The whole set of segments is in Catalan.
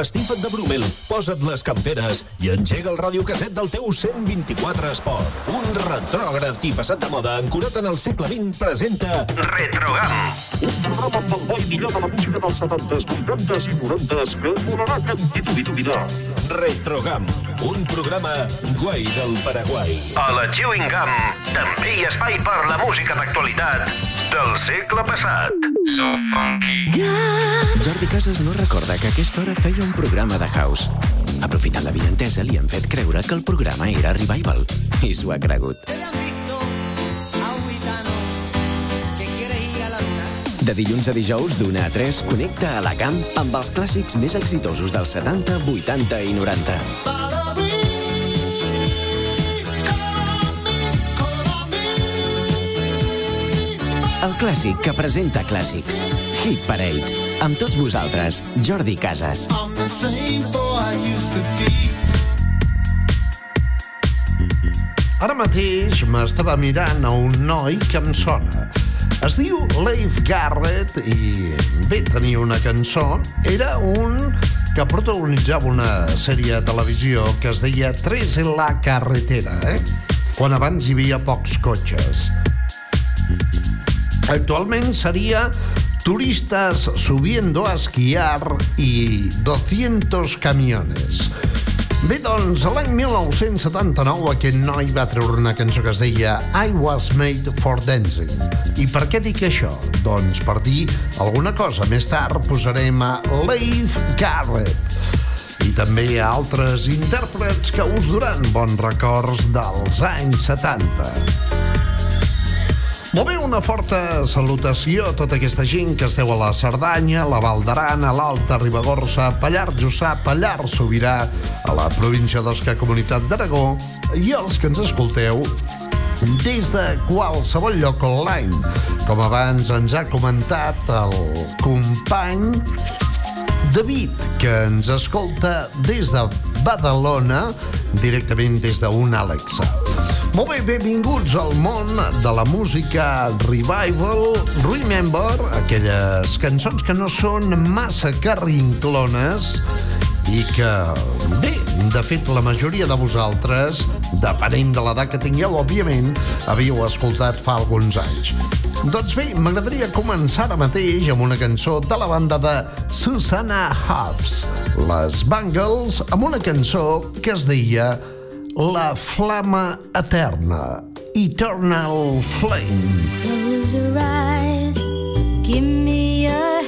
empastifa't de Brumel, posa't les camperes i engega el radiocaset del teu 124 Esport. Un retrògraf i passat de moda ancorat en el segle XX presenta Retrogam. Un programa amb el bo i millor de la música dels 70s, 80s i 90s que volarà cantit i dominar. Retrogam, un programa guai del Paraguai. A la Chewing Gum també hi ha espai per la música d'actualitat del segle passat. So funky. Jordi Casas no recorda que a aquesta hora feia un programa de house. Aprofitant la videntesa, li han fet creure que el programa era Revival. I s'ho ha cregut. De dilluns a dijous, d'una a 3, connecta a la camp amb els clàssics més exitosos dels 70, 80 i 90. El clàssic que presenta clàssics. Hit Parade. Amb tots vosaltres, Jordi Casas. Ara mateix m'estava mirant a un noi que em sona. Es diu Leif Garrett i bé, tenia una cançó. Era un que protagonitzava una sèrie de televisió que es deia Tres en la carretera, eh? quan abans hi havia pocs cotxes. Actualment seria Turistas subiendo a esquiar i 200 camiones. Bé, doncs, l'any 1979 aquest noi va treure una cançó que es deia I was made for dancing. I per què dic això? Doncs per dir alguna cosa. Més tard posarem a Leif Garrett i també a altres intèrprets que us duran bons records dels anys 70. Molt bé, una forta salutació a tota aquesta gent que esteu a la Cerdanya, a la Val d'Aran, a l'Alta Ribagorça, Pallar Jussà, Pallar Sobirà, a la província d'Osca, Comunitat d'Aragó, i els que ens escolteu des de qualsevol lloc online. Com abans ens ha comentat el company David, que ens escolta des de Badalona, directament des d'un Alexa. Molt bé, benvinguts al món de la música revival. Remember, aquelles cançons que no són massa carrinclones i que, bé, de fet, la majoria de vosaltres, depenent de l'edat que tingueu, òbviament, havíeu escoltat fa alguns anys. Doncs bé, m'agradaria començar ara mateix amb una cançó de la banda de Susanna Hobbs, les Bangles, amb una cançó que es deia La Flama Eterna, Eternal Flame. Close your eyes, give me your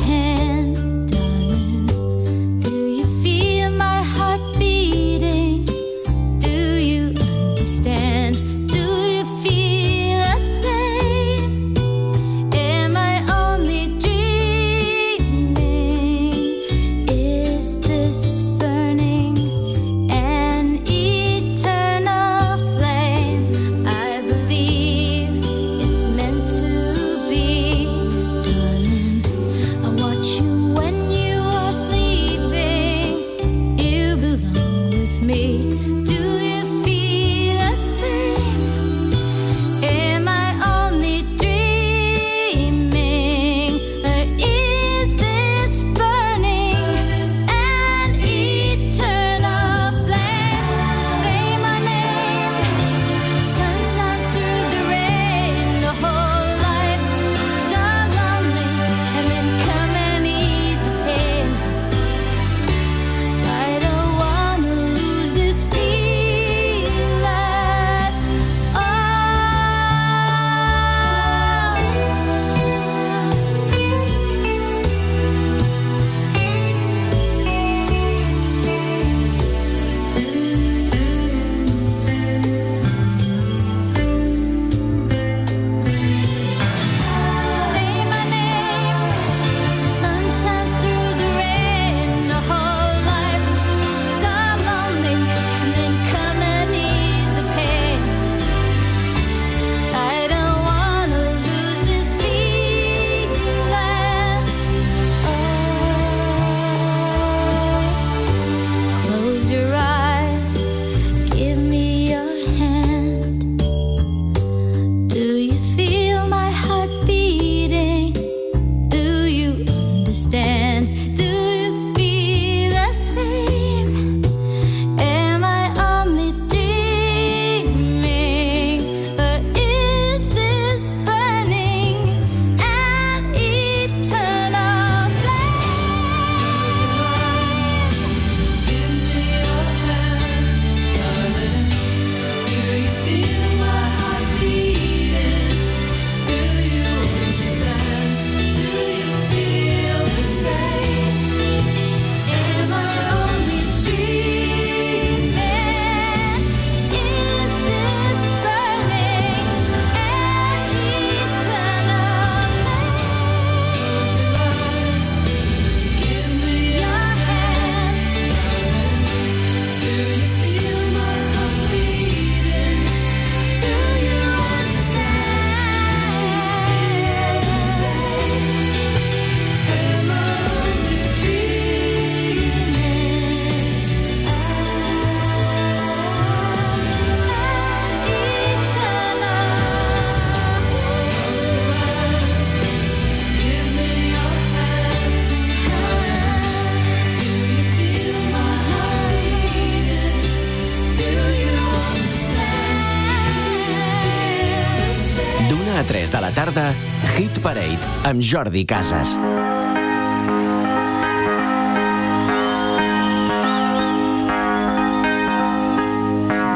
amb Jordi Casas.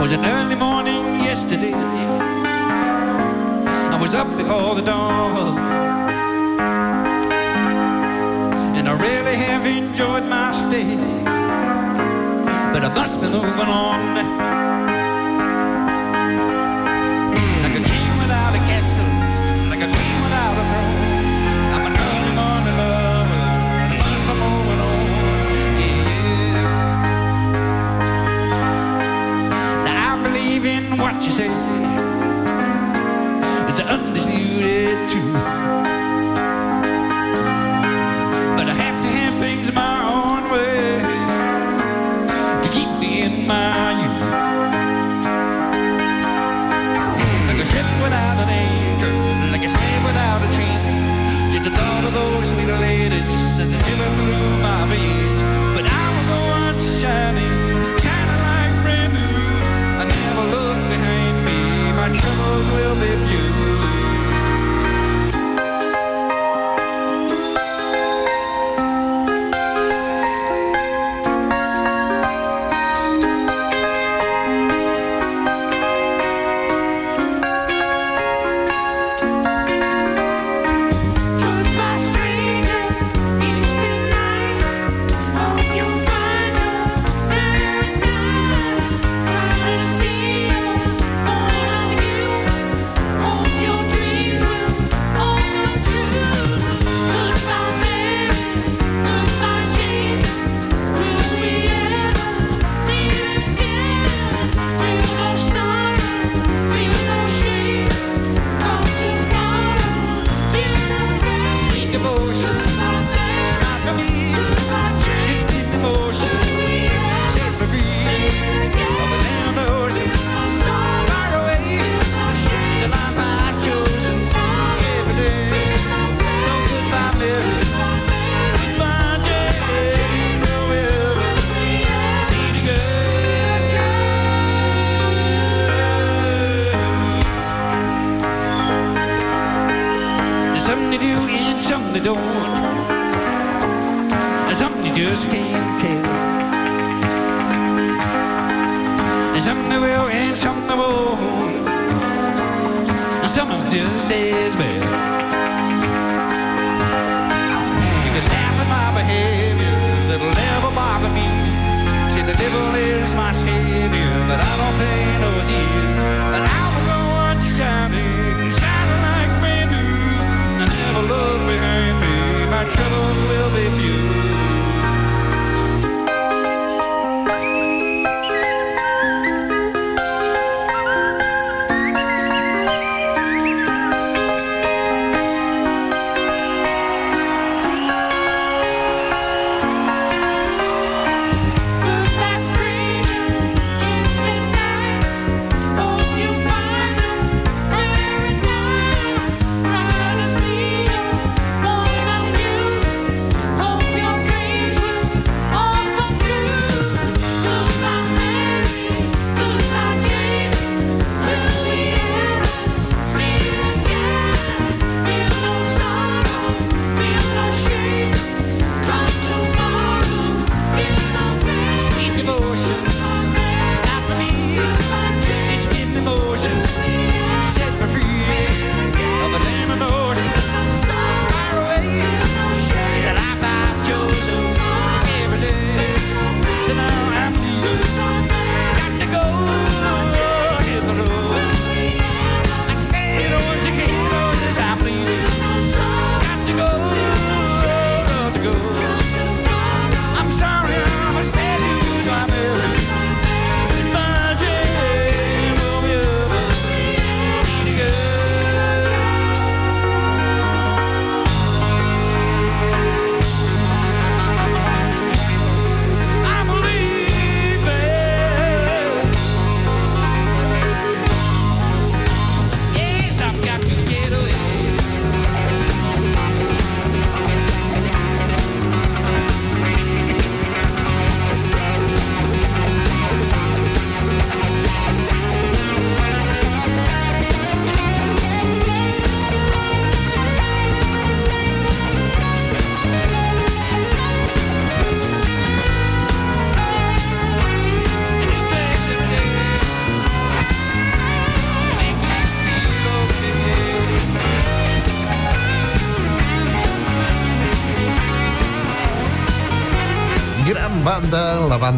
Was an early morning yesterday. I was up before the dawn. And I really have enjoyed my stay. But I must be moving on. just can't tell. And some that will and some that won't. And someone's just as bad. You can laugh at my behavior, that'll never bother me. See, the devil is my savior, but I don't pay no deal. But I will go on shining, shining like brand new. And never look behind me, my troubles will be few.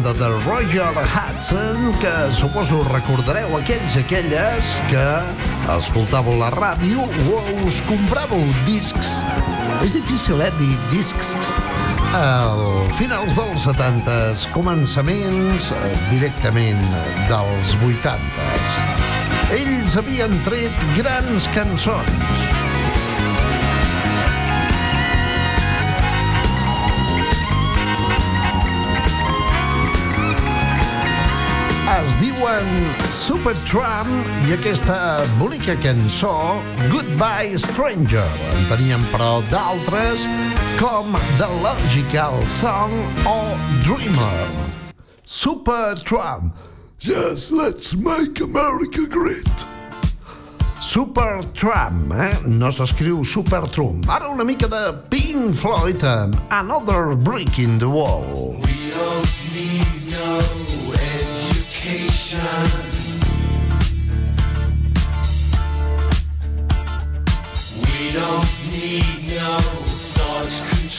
Banda, de Roger Hudson, que suposo recordareu aquells i aquelles que escoltàveu la ràdio o us compràveu discs. És difícil, eh, dir discs. Al finals dels 70s, començaments eh, directament dels 80s. Ells havien tret grans cançons. Diuen Supertramp i aquesta bonica cançó Goodbye Stranger. En teníem però d'altres com The Logical Song o Dreamer. Supertramp. Yes, let's make America great. Supertramp, eh? No s'escriu Supertramp. Ara una mica de Pink Floyd amb Another Brick in the Wall. We don't need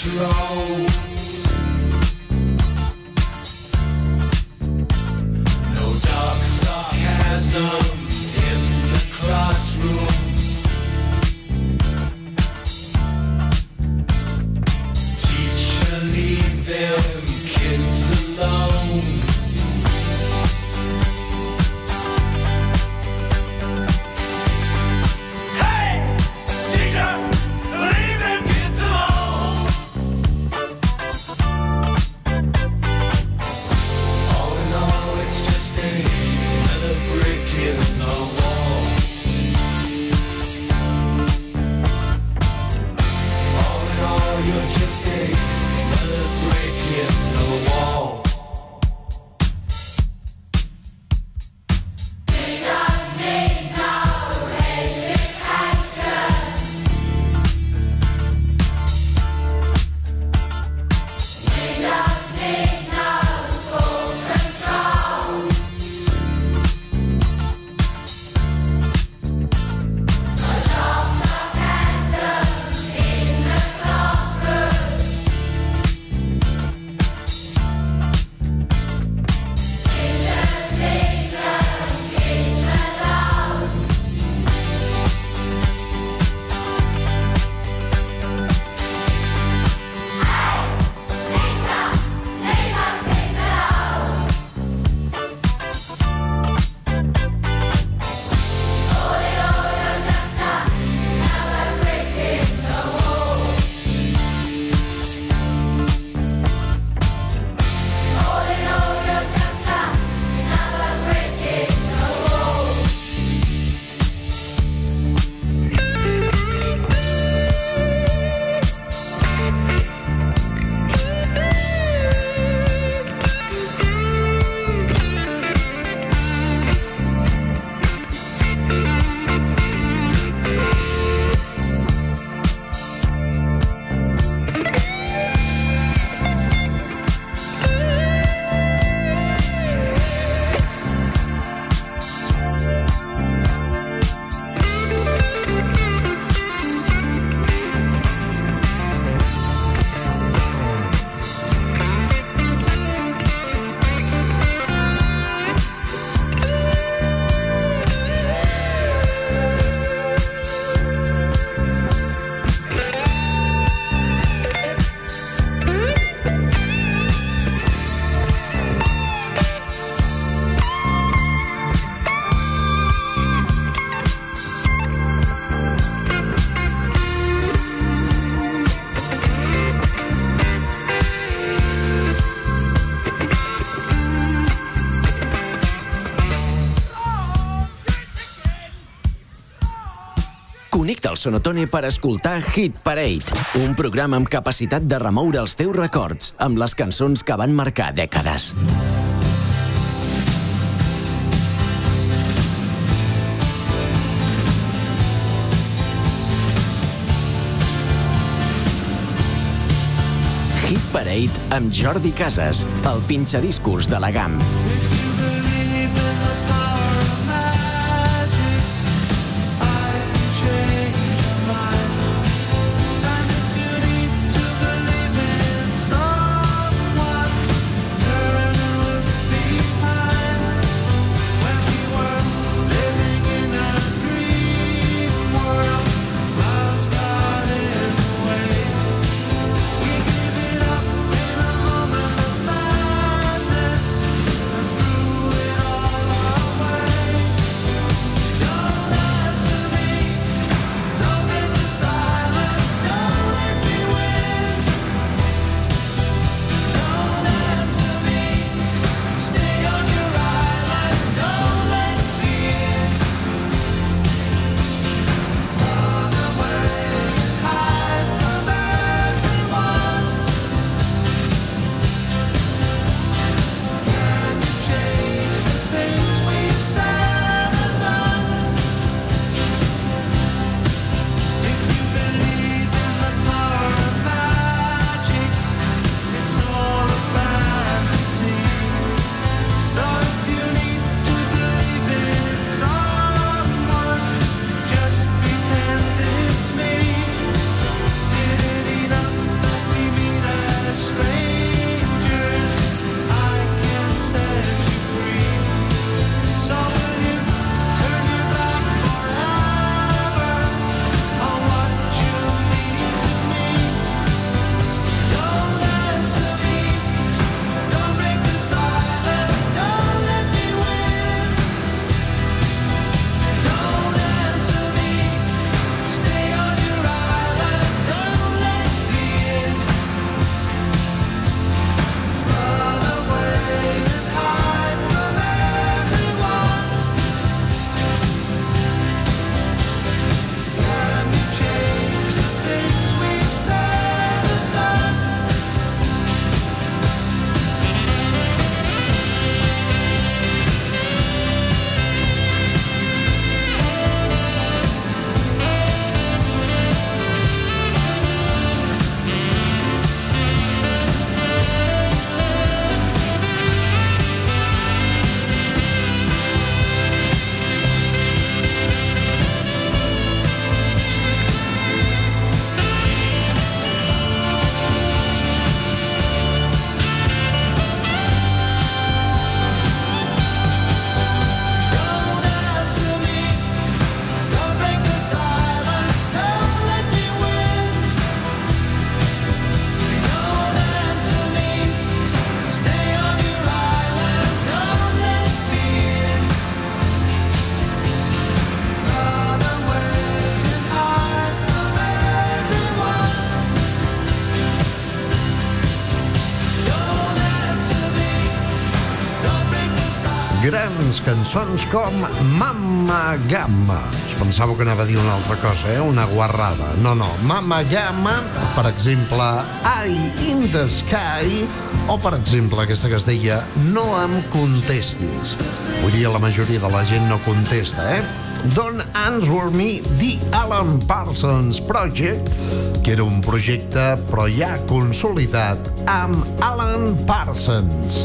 control. Sonotone per escoltar Hit Parade, un programa amb capacitat de remoure els teus records amb les cançons que van marcar dècades. Hit Parade amb Jordi Casas, el pinxadiscos de la GAM. Someone grans cançons com Mamma Gamma. Es pensava que anava a dir una altra cosa, eh? una guarrada. No, no. Mamma Gamma, per exemple, Eye in the Sky, o, per exemple, aquesta que es deia No em contestis. Vull dir, la majoria de la gent no contesta, eh? Don't Answer Me, The Alan Parsons Project, que era un projecte però ja consolidat amb Alan Parsons,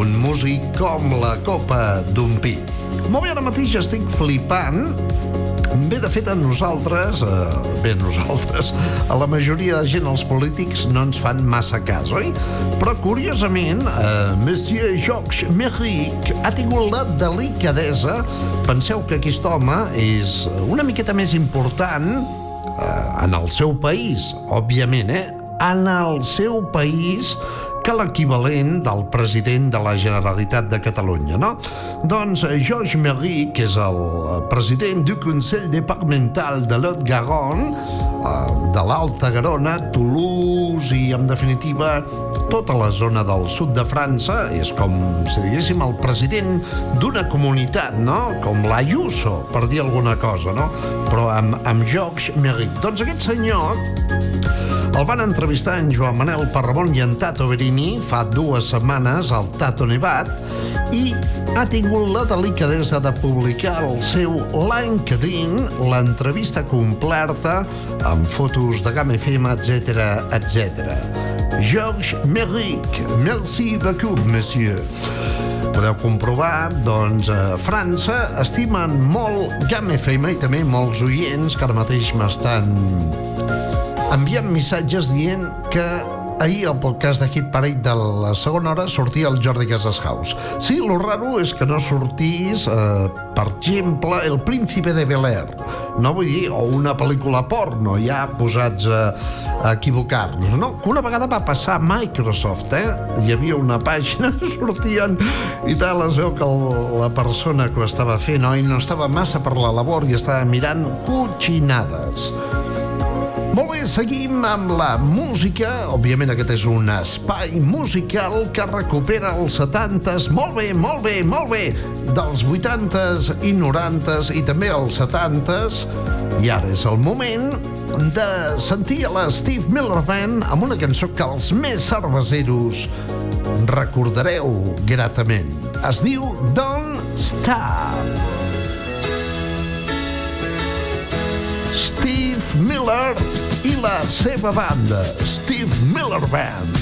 un músic com la copa d'un pi. Molt bé, ara mateix estic flipant Bé, de fet, a nosaltres, eh, bé, nosaltres, a la majoria de gent, els polítics, no ens fan massa cas, oi? Però, curiosament, eh, Monsieur Georges Méric ha tingut la delicadesa, penseu que aquest home és una miqueta més important eh, en el seu país, òbviament, eh? En el seu país que l'equivalent del president de la Generalitat de Catalunya, no? Doncs eh, Georges Méry, que és el eh, president du Consell Departamental de l'Haute-Garonne, de l'Alta Garona, Toulouse i, en definitiva, tota la zona del sud de França, és com, si diguéssim, el president d'una comunitat, no? Com l'Ayuso, per dir alguna cosa, no? Però amb, amb Georges Méry. Doncs aquest senyor el van entrevistar en Joan Manel Parramon i en Tato Berini fa dues setmanes al Tato Nevat i ha tingut la delicadesa de publicar al seu LinkedIn l'entrevista completa amb fotos de Game FM, etc etc. Georges Méric, merci beaucoup, monsieur. Podeu comprovar, doncs, a França estimen molt Gam FM i també molts oients que ara mateix m'estan enviant missatges dient que ahir al podcast de Hit Parade de la segona hora sortia el Jordi Casashaus. Sí, lo raro és que no sortís, eh, per exemple, El príncipe de Bel-Air. No vull dir, o una pel·lícula porno, ja posats a, a equivocar-nos, no? Que una vegada va passar Microsoft, eh? Hi havia una pàgina que sortien i tal, es veu que el, la persona que ho estava fent, oi, no estava massa per la labor i estava mirant cotxinades. Molt bé, seguim amb la música. Òbviament aquest és un espai musical que recupera els 70s, molt bé, molt bé, molt bé, dels 80s i 90s i també els 70s. I ara és el moment de sentir a la Steve Miller Band amb una cançó que els més cerveseros recordareu gratament. Es diu Don't Stop. Steve Miller i la seva banda, Steve Miller Band.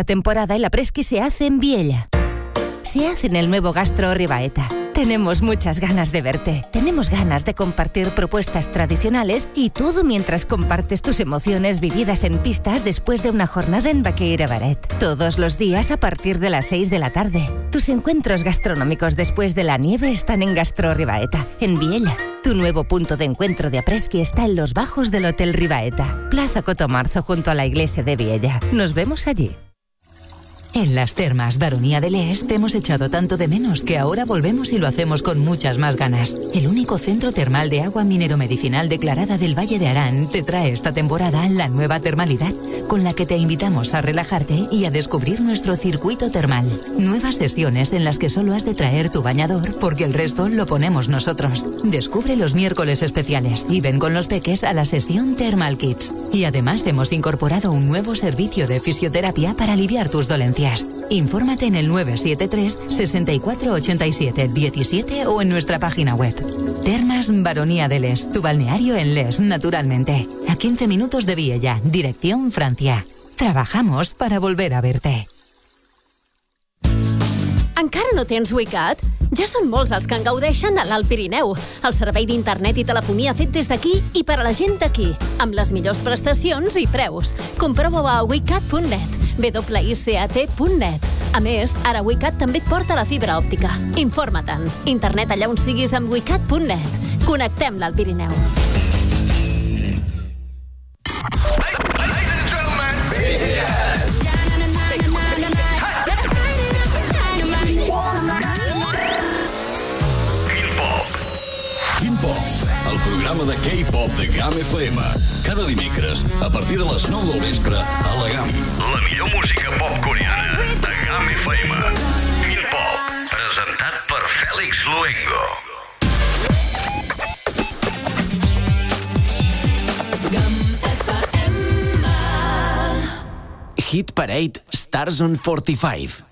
Esta temporada el apresqui se hace en Viella. Se hace en el nuevo Gastro Ribaeta. Tenemos muchas ganas de verte. Tenemos ganas de compartir propuestas tradicionales y todo mientras compartes tus emociones vividas en pistas después de una jornada en Baqueira Baret. Todos los días a partir de las 6 de la tarde. Tus encuentros gastronómicos después de la nieve están en Gastro Ribaeta, en Viella. Tu nuevo punto de encuentro de apresqui está en los bajos del Hotel Ribaeta, Plaza Cotomarzo junto a la iglesia de Viella. Nos vemos allí. En las termas Baronía del Est hemos echado tanto de menos que ahora volvemos y lo hacemos con muchas más ganas. El único centro termal de agua minero-medicinal declarada del Valle de Arán te trae esta temporada la nueva termalidad, con la que te invitamos a relajarte y a descubrir nuestro circuito termal. Nuevas sesiones en las que solo has de traer tu bañador porque el resto lo ponemos nosotros. Descubre los miércoles especiales y ven con los peques a la sesión Thermal Kids. Y además hemos incorporado un nuevo servicio de fisioterapia para aliviar tus dolencias. Infórmate en el 973 64 87 17 o en nuestra página web. Termas Baronía de Les, tu balneario en Les, naturalmente. A 15 minutos de Viella, dirección Francia. Trabajamos para volver a verte. Encara no tens WeCat? Ja són molts els que en gaudeixen a l'Alt Pirineu. El servei d'internet i telefonia fet des d'aquí i per a la gent d'aquí, amb les millors prestacions i preus. Comprova-ho a wicat.net, wicat.net. A més, ara WeCat també et porta la fibra òptica. Informa-te'n. Internet allà on siguis amb wicat.net. Connectem l'Alt Pirineu. K-pop de GAM FM. Cada dimecres, a partir de les 9 del vespre, a la GAM. La millor música pop coreana de GAM FM. Quin Pop, presentat per Fèlix Luengo. Hit Parade Stars on 45.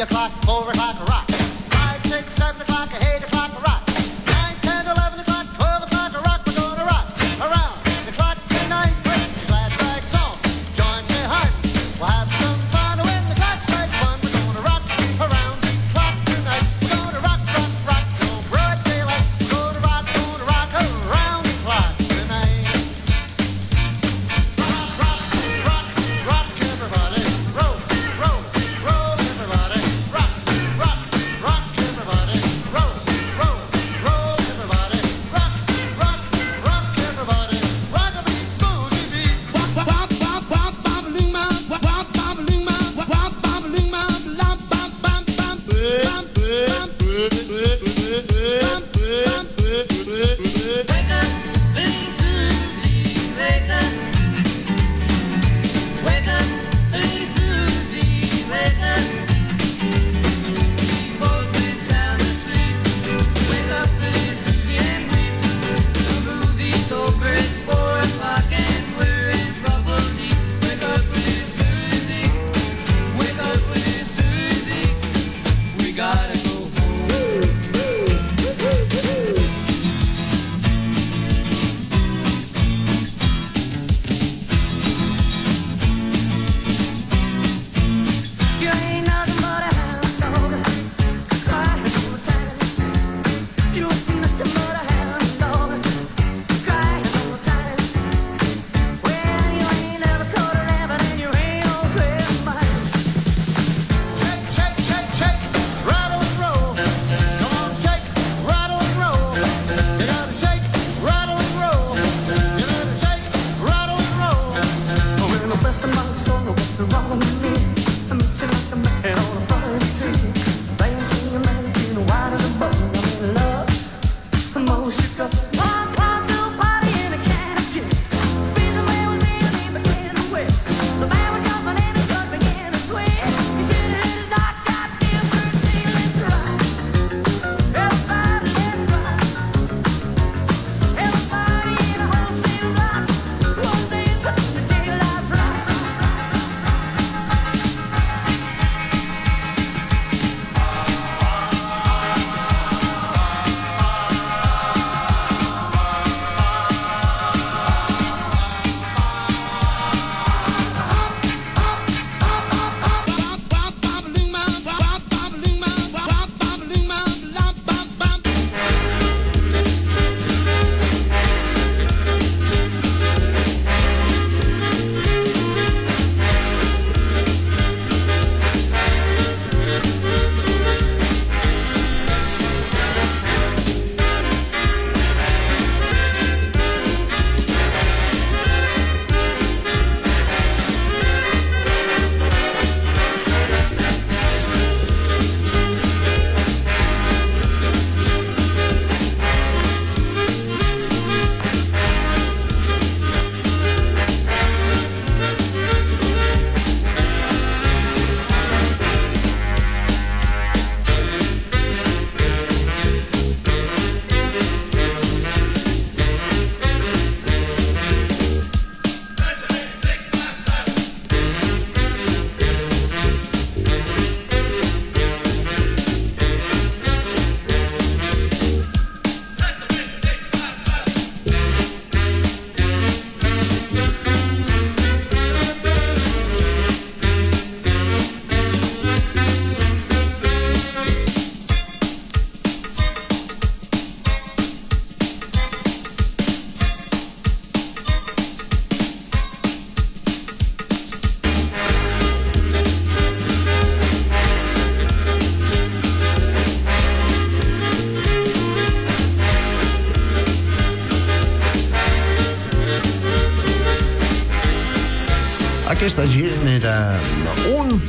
O'clock, four o'clock,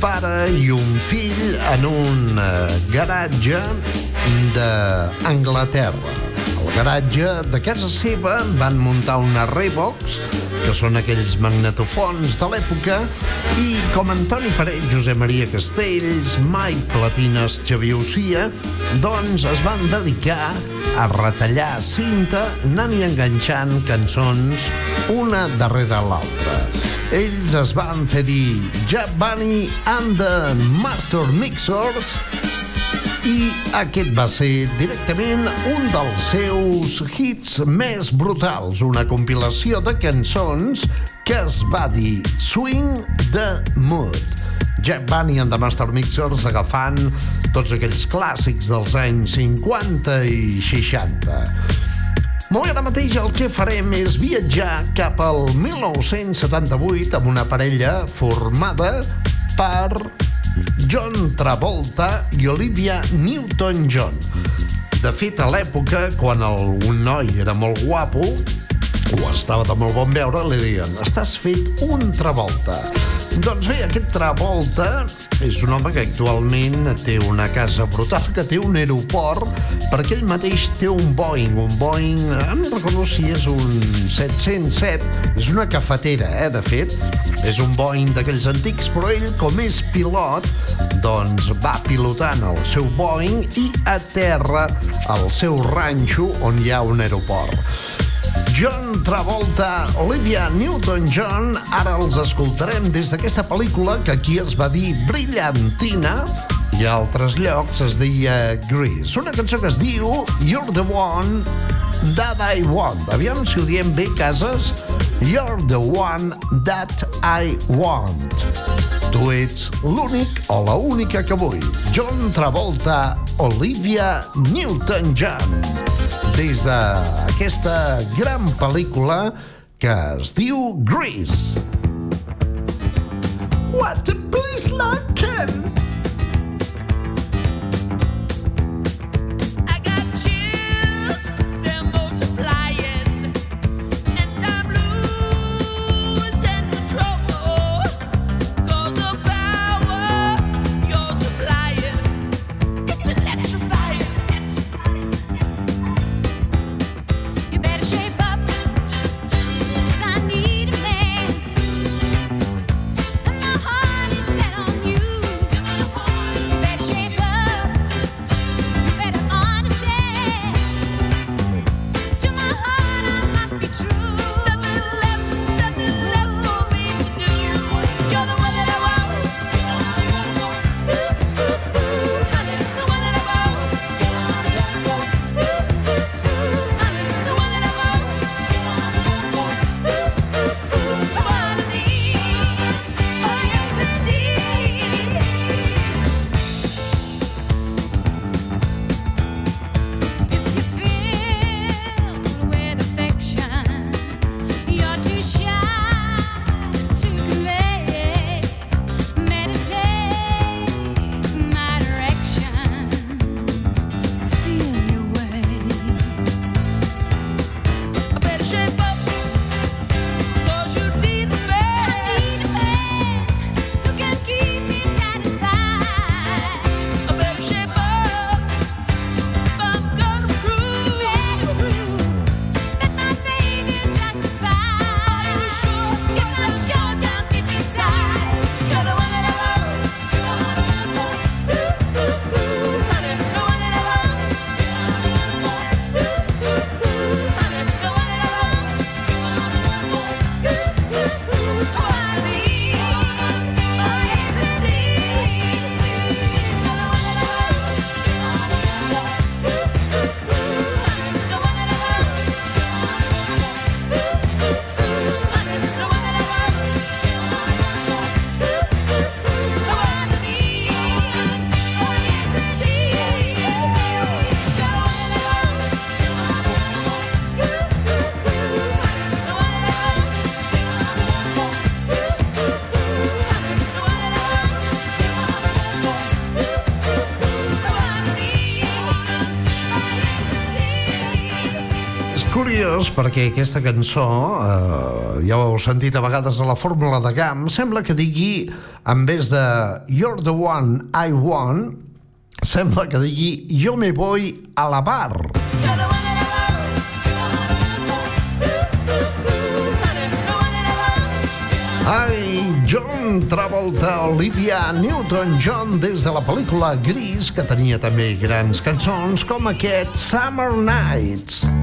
pare i un fill en un eh, garatge d'Anglaterra. Al garatge de casa seva van muntar una Revox, que són aquells magnetofons de l'època, i com Antoni Paret, Josep Maria Castells, Mike Platines, Xavier Ucia, doncs es van dedicar a retallar cinta anant i enganxant cançons una darrere l'altra. Ells es van fer dir Jack Bunny and the Master Mixers i aquest va ser directament un dels seus hits més brutals, una compilació de cançons que es va dir Swing the Mood. Jack Bunny and the Master Mixers agafant tots aquells clàssics dels anys 50 i 60. Molt ara mateix el que farem és viatjar cap al 1978 amb una parella formada per John Travolta i Olivia Newton-John. De fet, a l'època, quan el, un noi era molt guapo, o estava de molt bon veure, li deien estàs fet un Travolta. Doncs bé, aquest Travolta és un home que actualment té una casa brutal, que té un aeroport, perquè ell mateix té un Boeing, un Boeing, eh, no recordo si és un 707, és una cafetera, eh, de fet, és un Boeing d'aquells antics, però ell, com és pilot, doncs va pilotant el seu Boeing i aterra al seu ranxo on hi ha un aeroport. John Travolta, Olivia Newton-John, ara els escoltarem des d'aquesta pel·lícula que aquí es va dir Brillantina i a altres llocs es deia Grease. Una cançó que es diu You're the One That I Want. Aviam si ho diem bé, Casas. You're the One That I Want. Tu ets l'únic o la única que vull. John Travolta, Olivia Newton-John. Des d'aquesta gran pel·lícula que es diu Grease. What a place like Ken! curiós perquè aquesta cançó, eh, ja ho heu sentit a vegades a la fórmula de Gam, sembla que digui, en vez de You're the one I want, sembla que digui Jo me voy a la bar. Ai, John Travolta, Olivia Newton-John des de la pel·lícula Gris, que tenia també grans cançons com aquest Summer Nights. Summer Nights.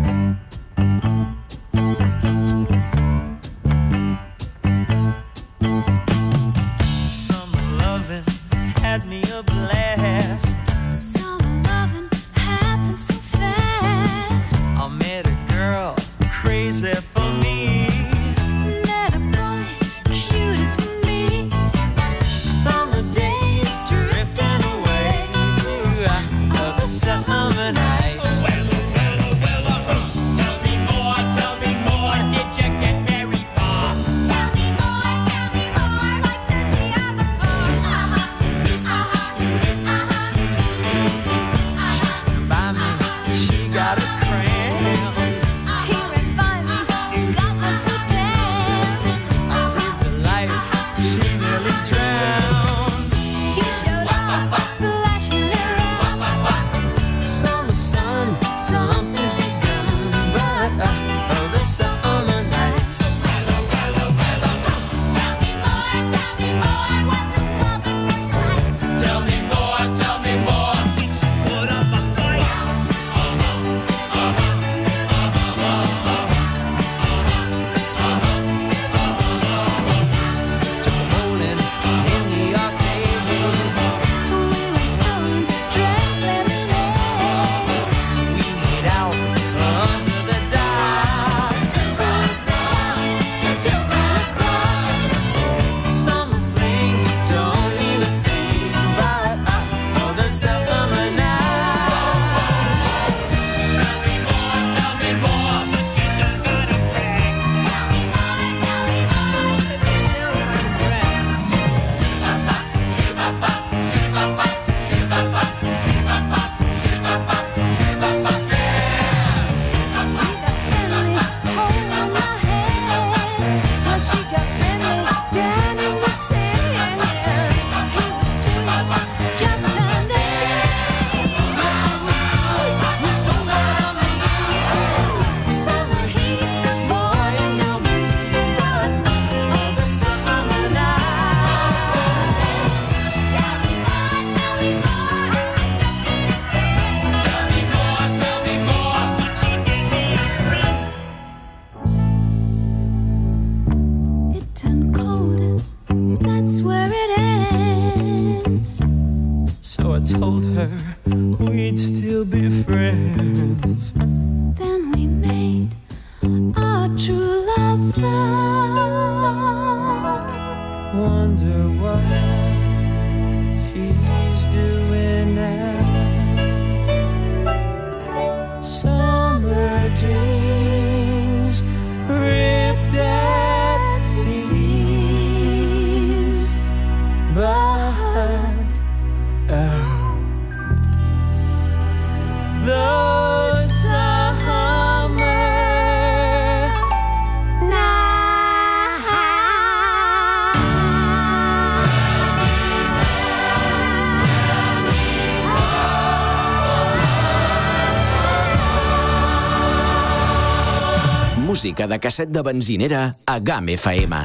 música de casset de benzinera a GAM FM.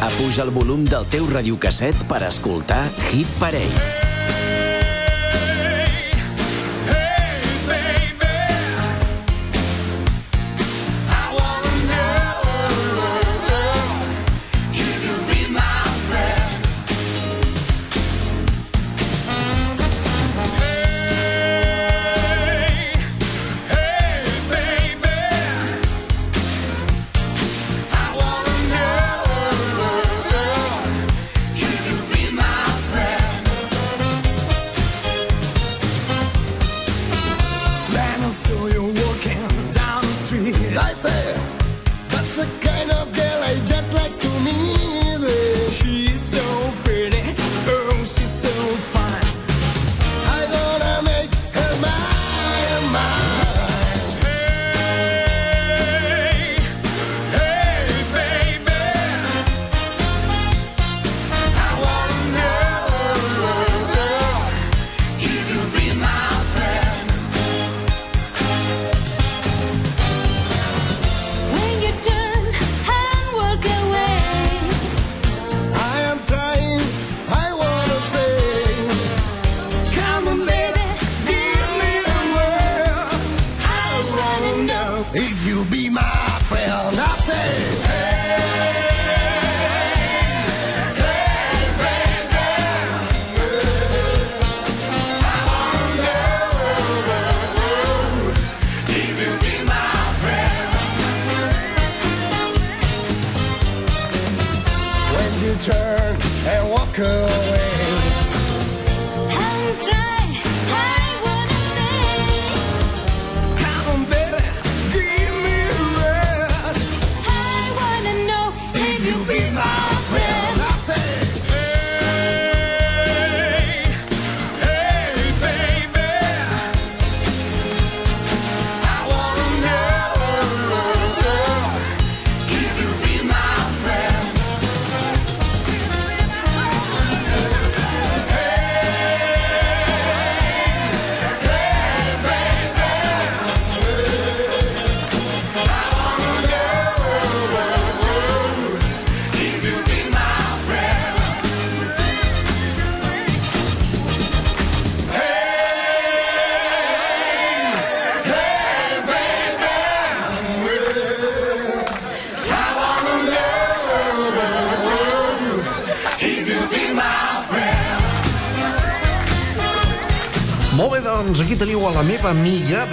Apuja el volum del teu radiocasset per escoltar Hit Parade.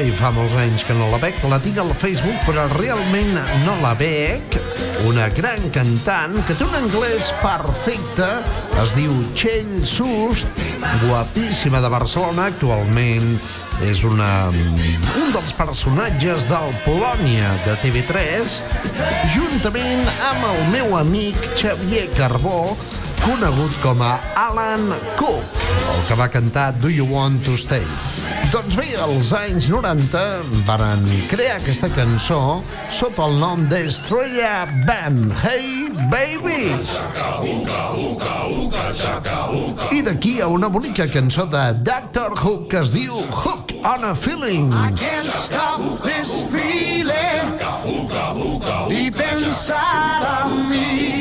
Bé, fa molts anys que no la veig, la tinc al Facebook, però realment no la veig, una gran cantant que té un anglès perfecte, es diu Txell Sust, guapíssima de Barcelona, actualment és una, un dels personatges del Polònia de TV3, juntament amb el meu amic Xavier Carbó, conegut com a Alan Cook, el que va cantar Do You Want to Stay? Doncs bé, als anys 90 varen crear aquesta cançó sota el nom d'Estrella Band. Hey, baby! I d'aquí a una bonica cançó de Dr. Hook que es diu Hook on a Feeling. Can't stop this feeling deep inside of me.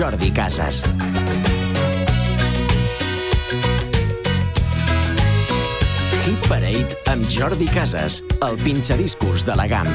Jordi Casas. Hit Parade amb Jordi Casas, el pinxadiscos de la GAM.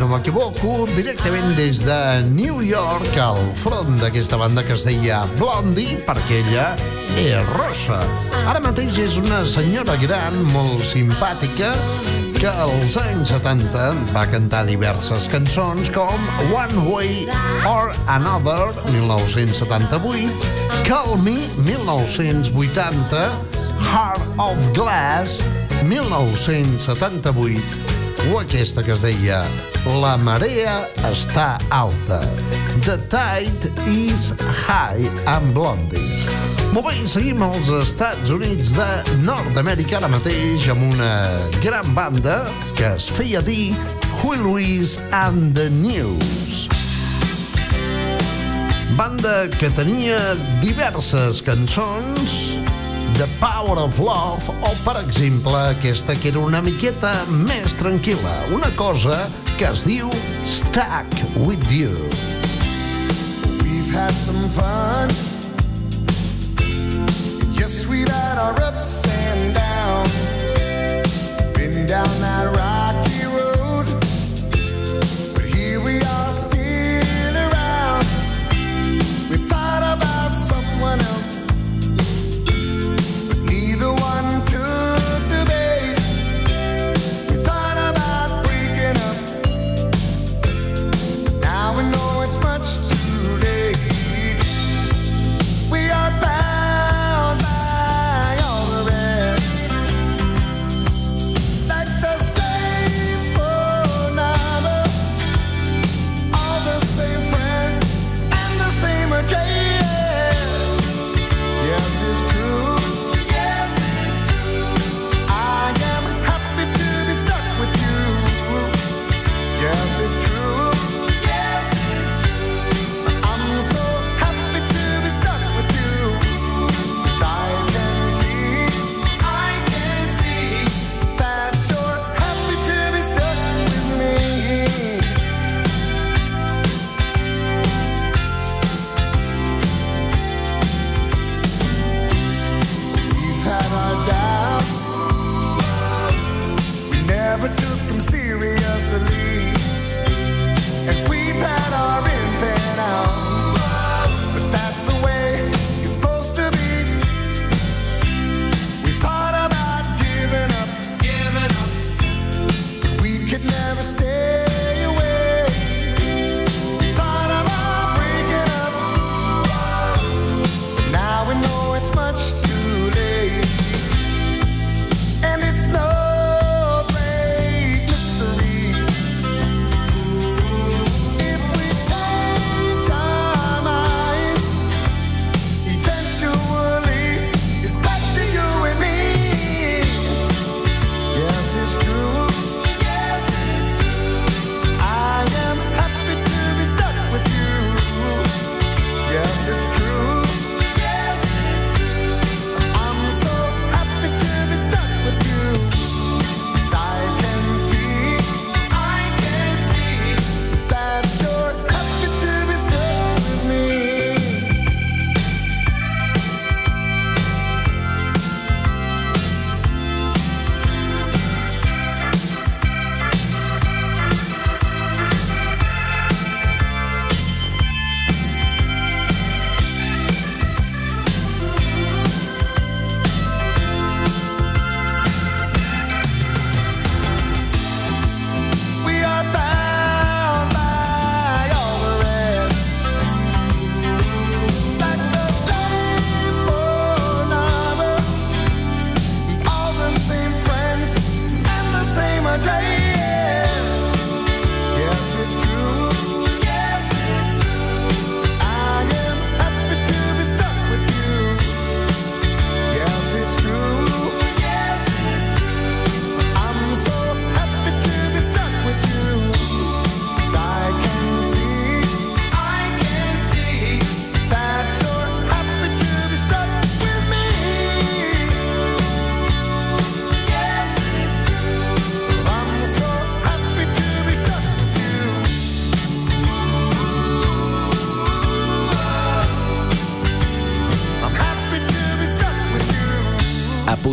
No m'equivoco, directament des de New York, al front d'aquesta banda que es deia Blondie, perquè ella és rossa. Ara mateix és una senyora gran, molt simpàtica, que als anys 70 va cantar diverses cançons com One Way or Another, 1978, Call Me, 1980, Heart of Glass, 1978, o aquesta que es deia La marea està alta. The tide is high and blondie. Molt bé, seguim als Estats Units de Nord-Amèrica ara mateix amb una gran banda que es feia dir Huey Lewis and the News. Banda que tenia diverses cançons The Power of Love o, per exemple, aquesta que era una miqueta més tranquil·la, una cosa que es diu Stuck With You. We've had some fun. Yes, we've had our ups and downs. Been down that rocky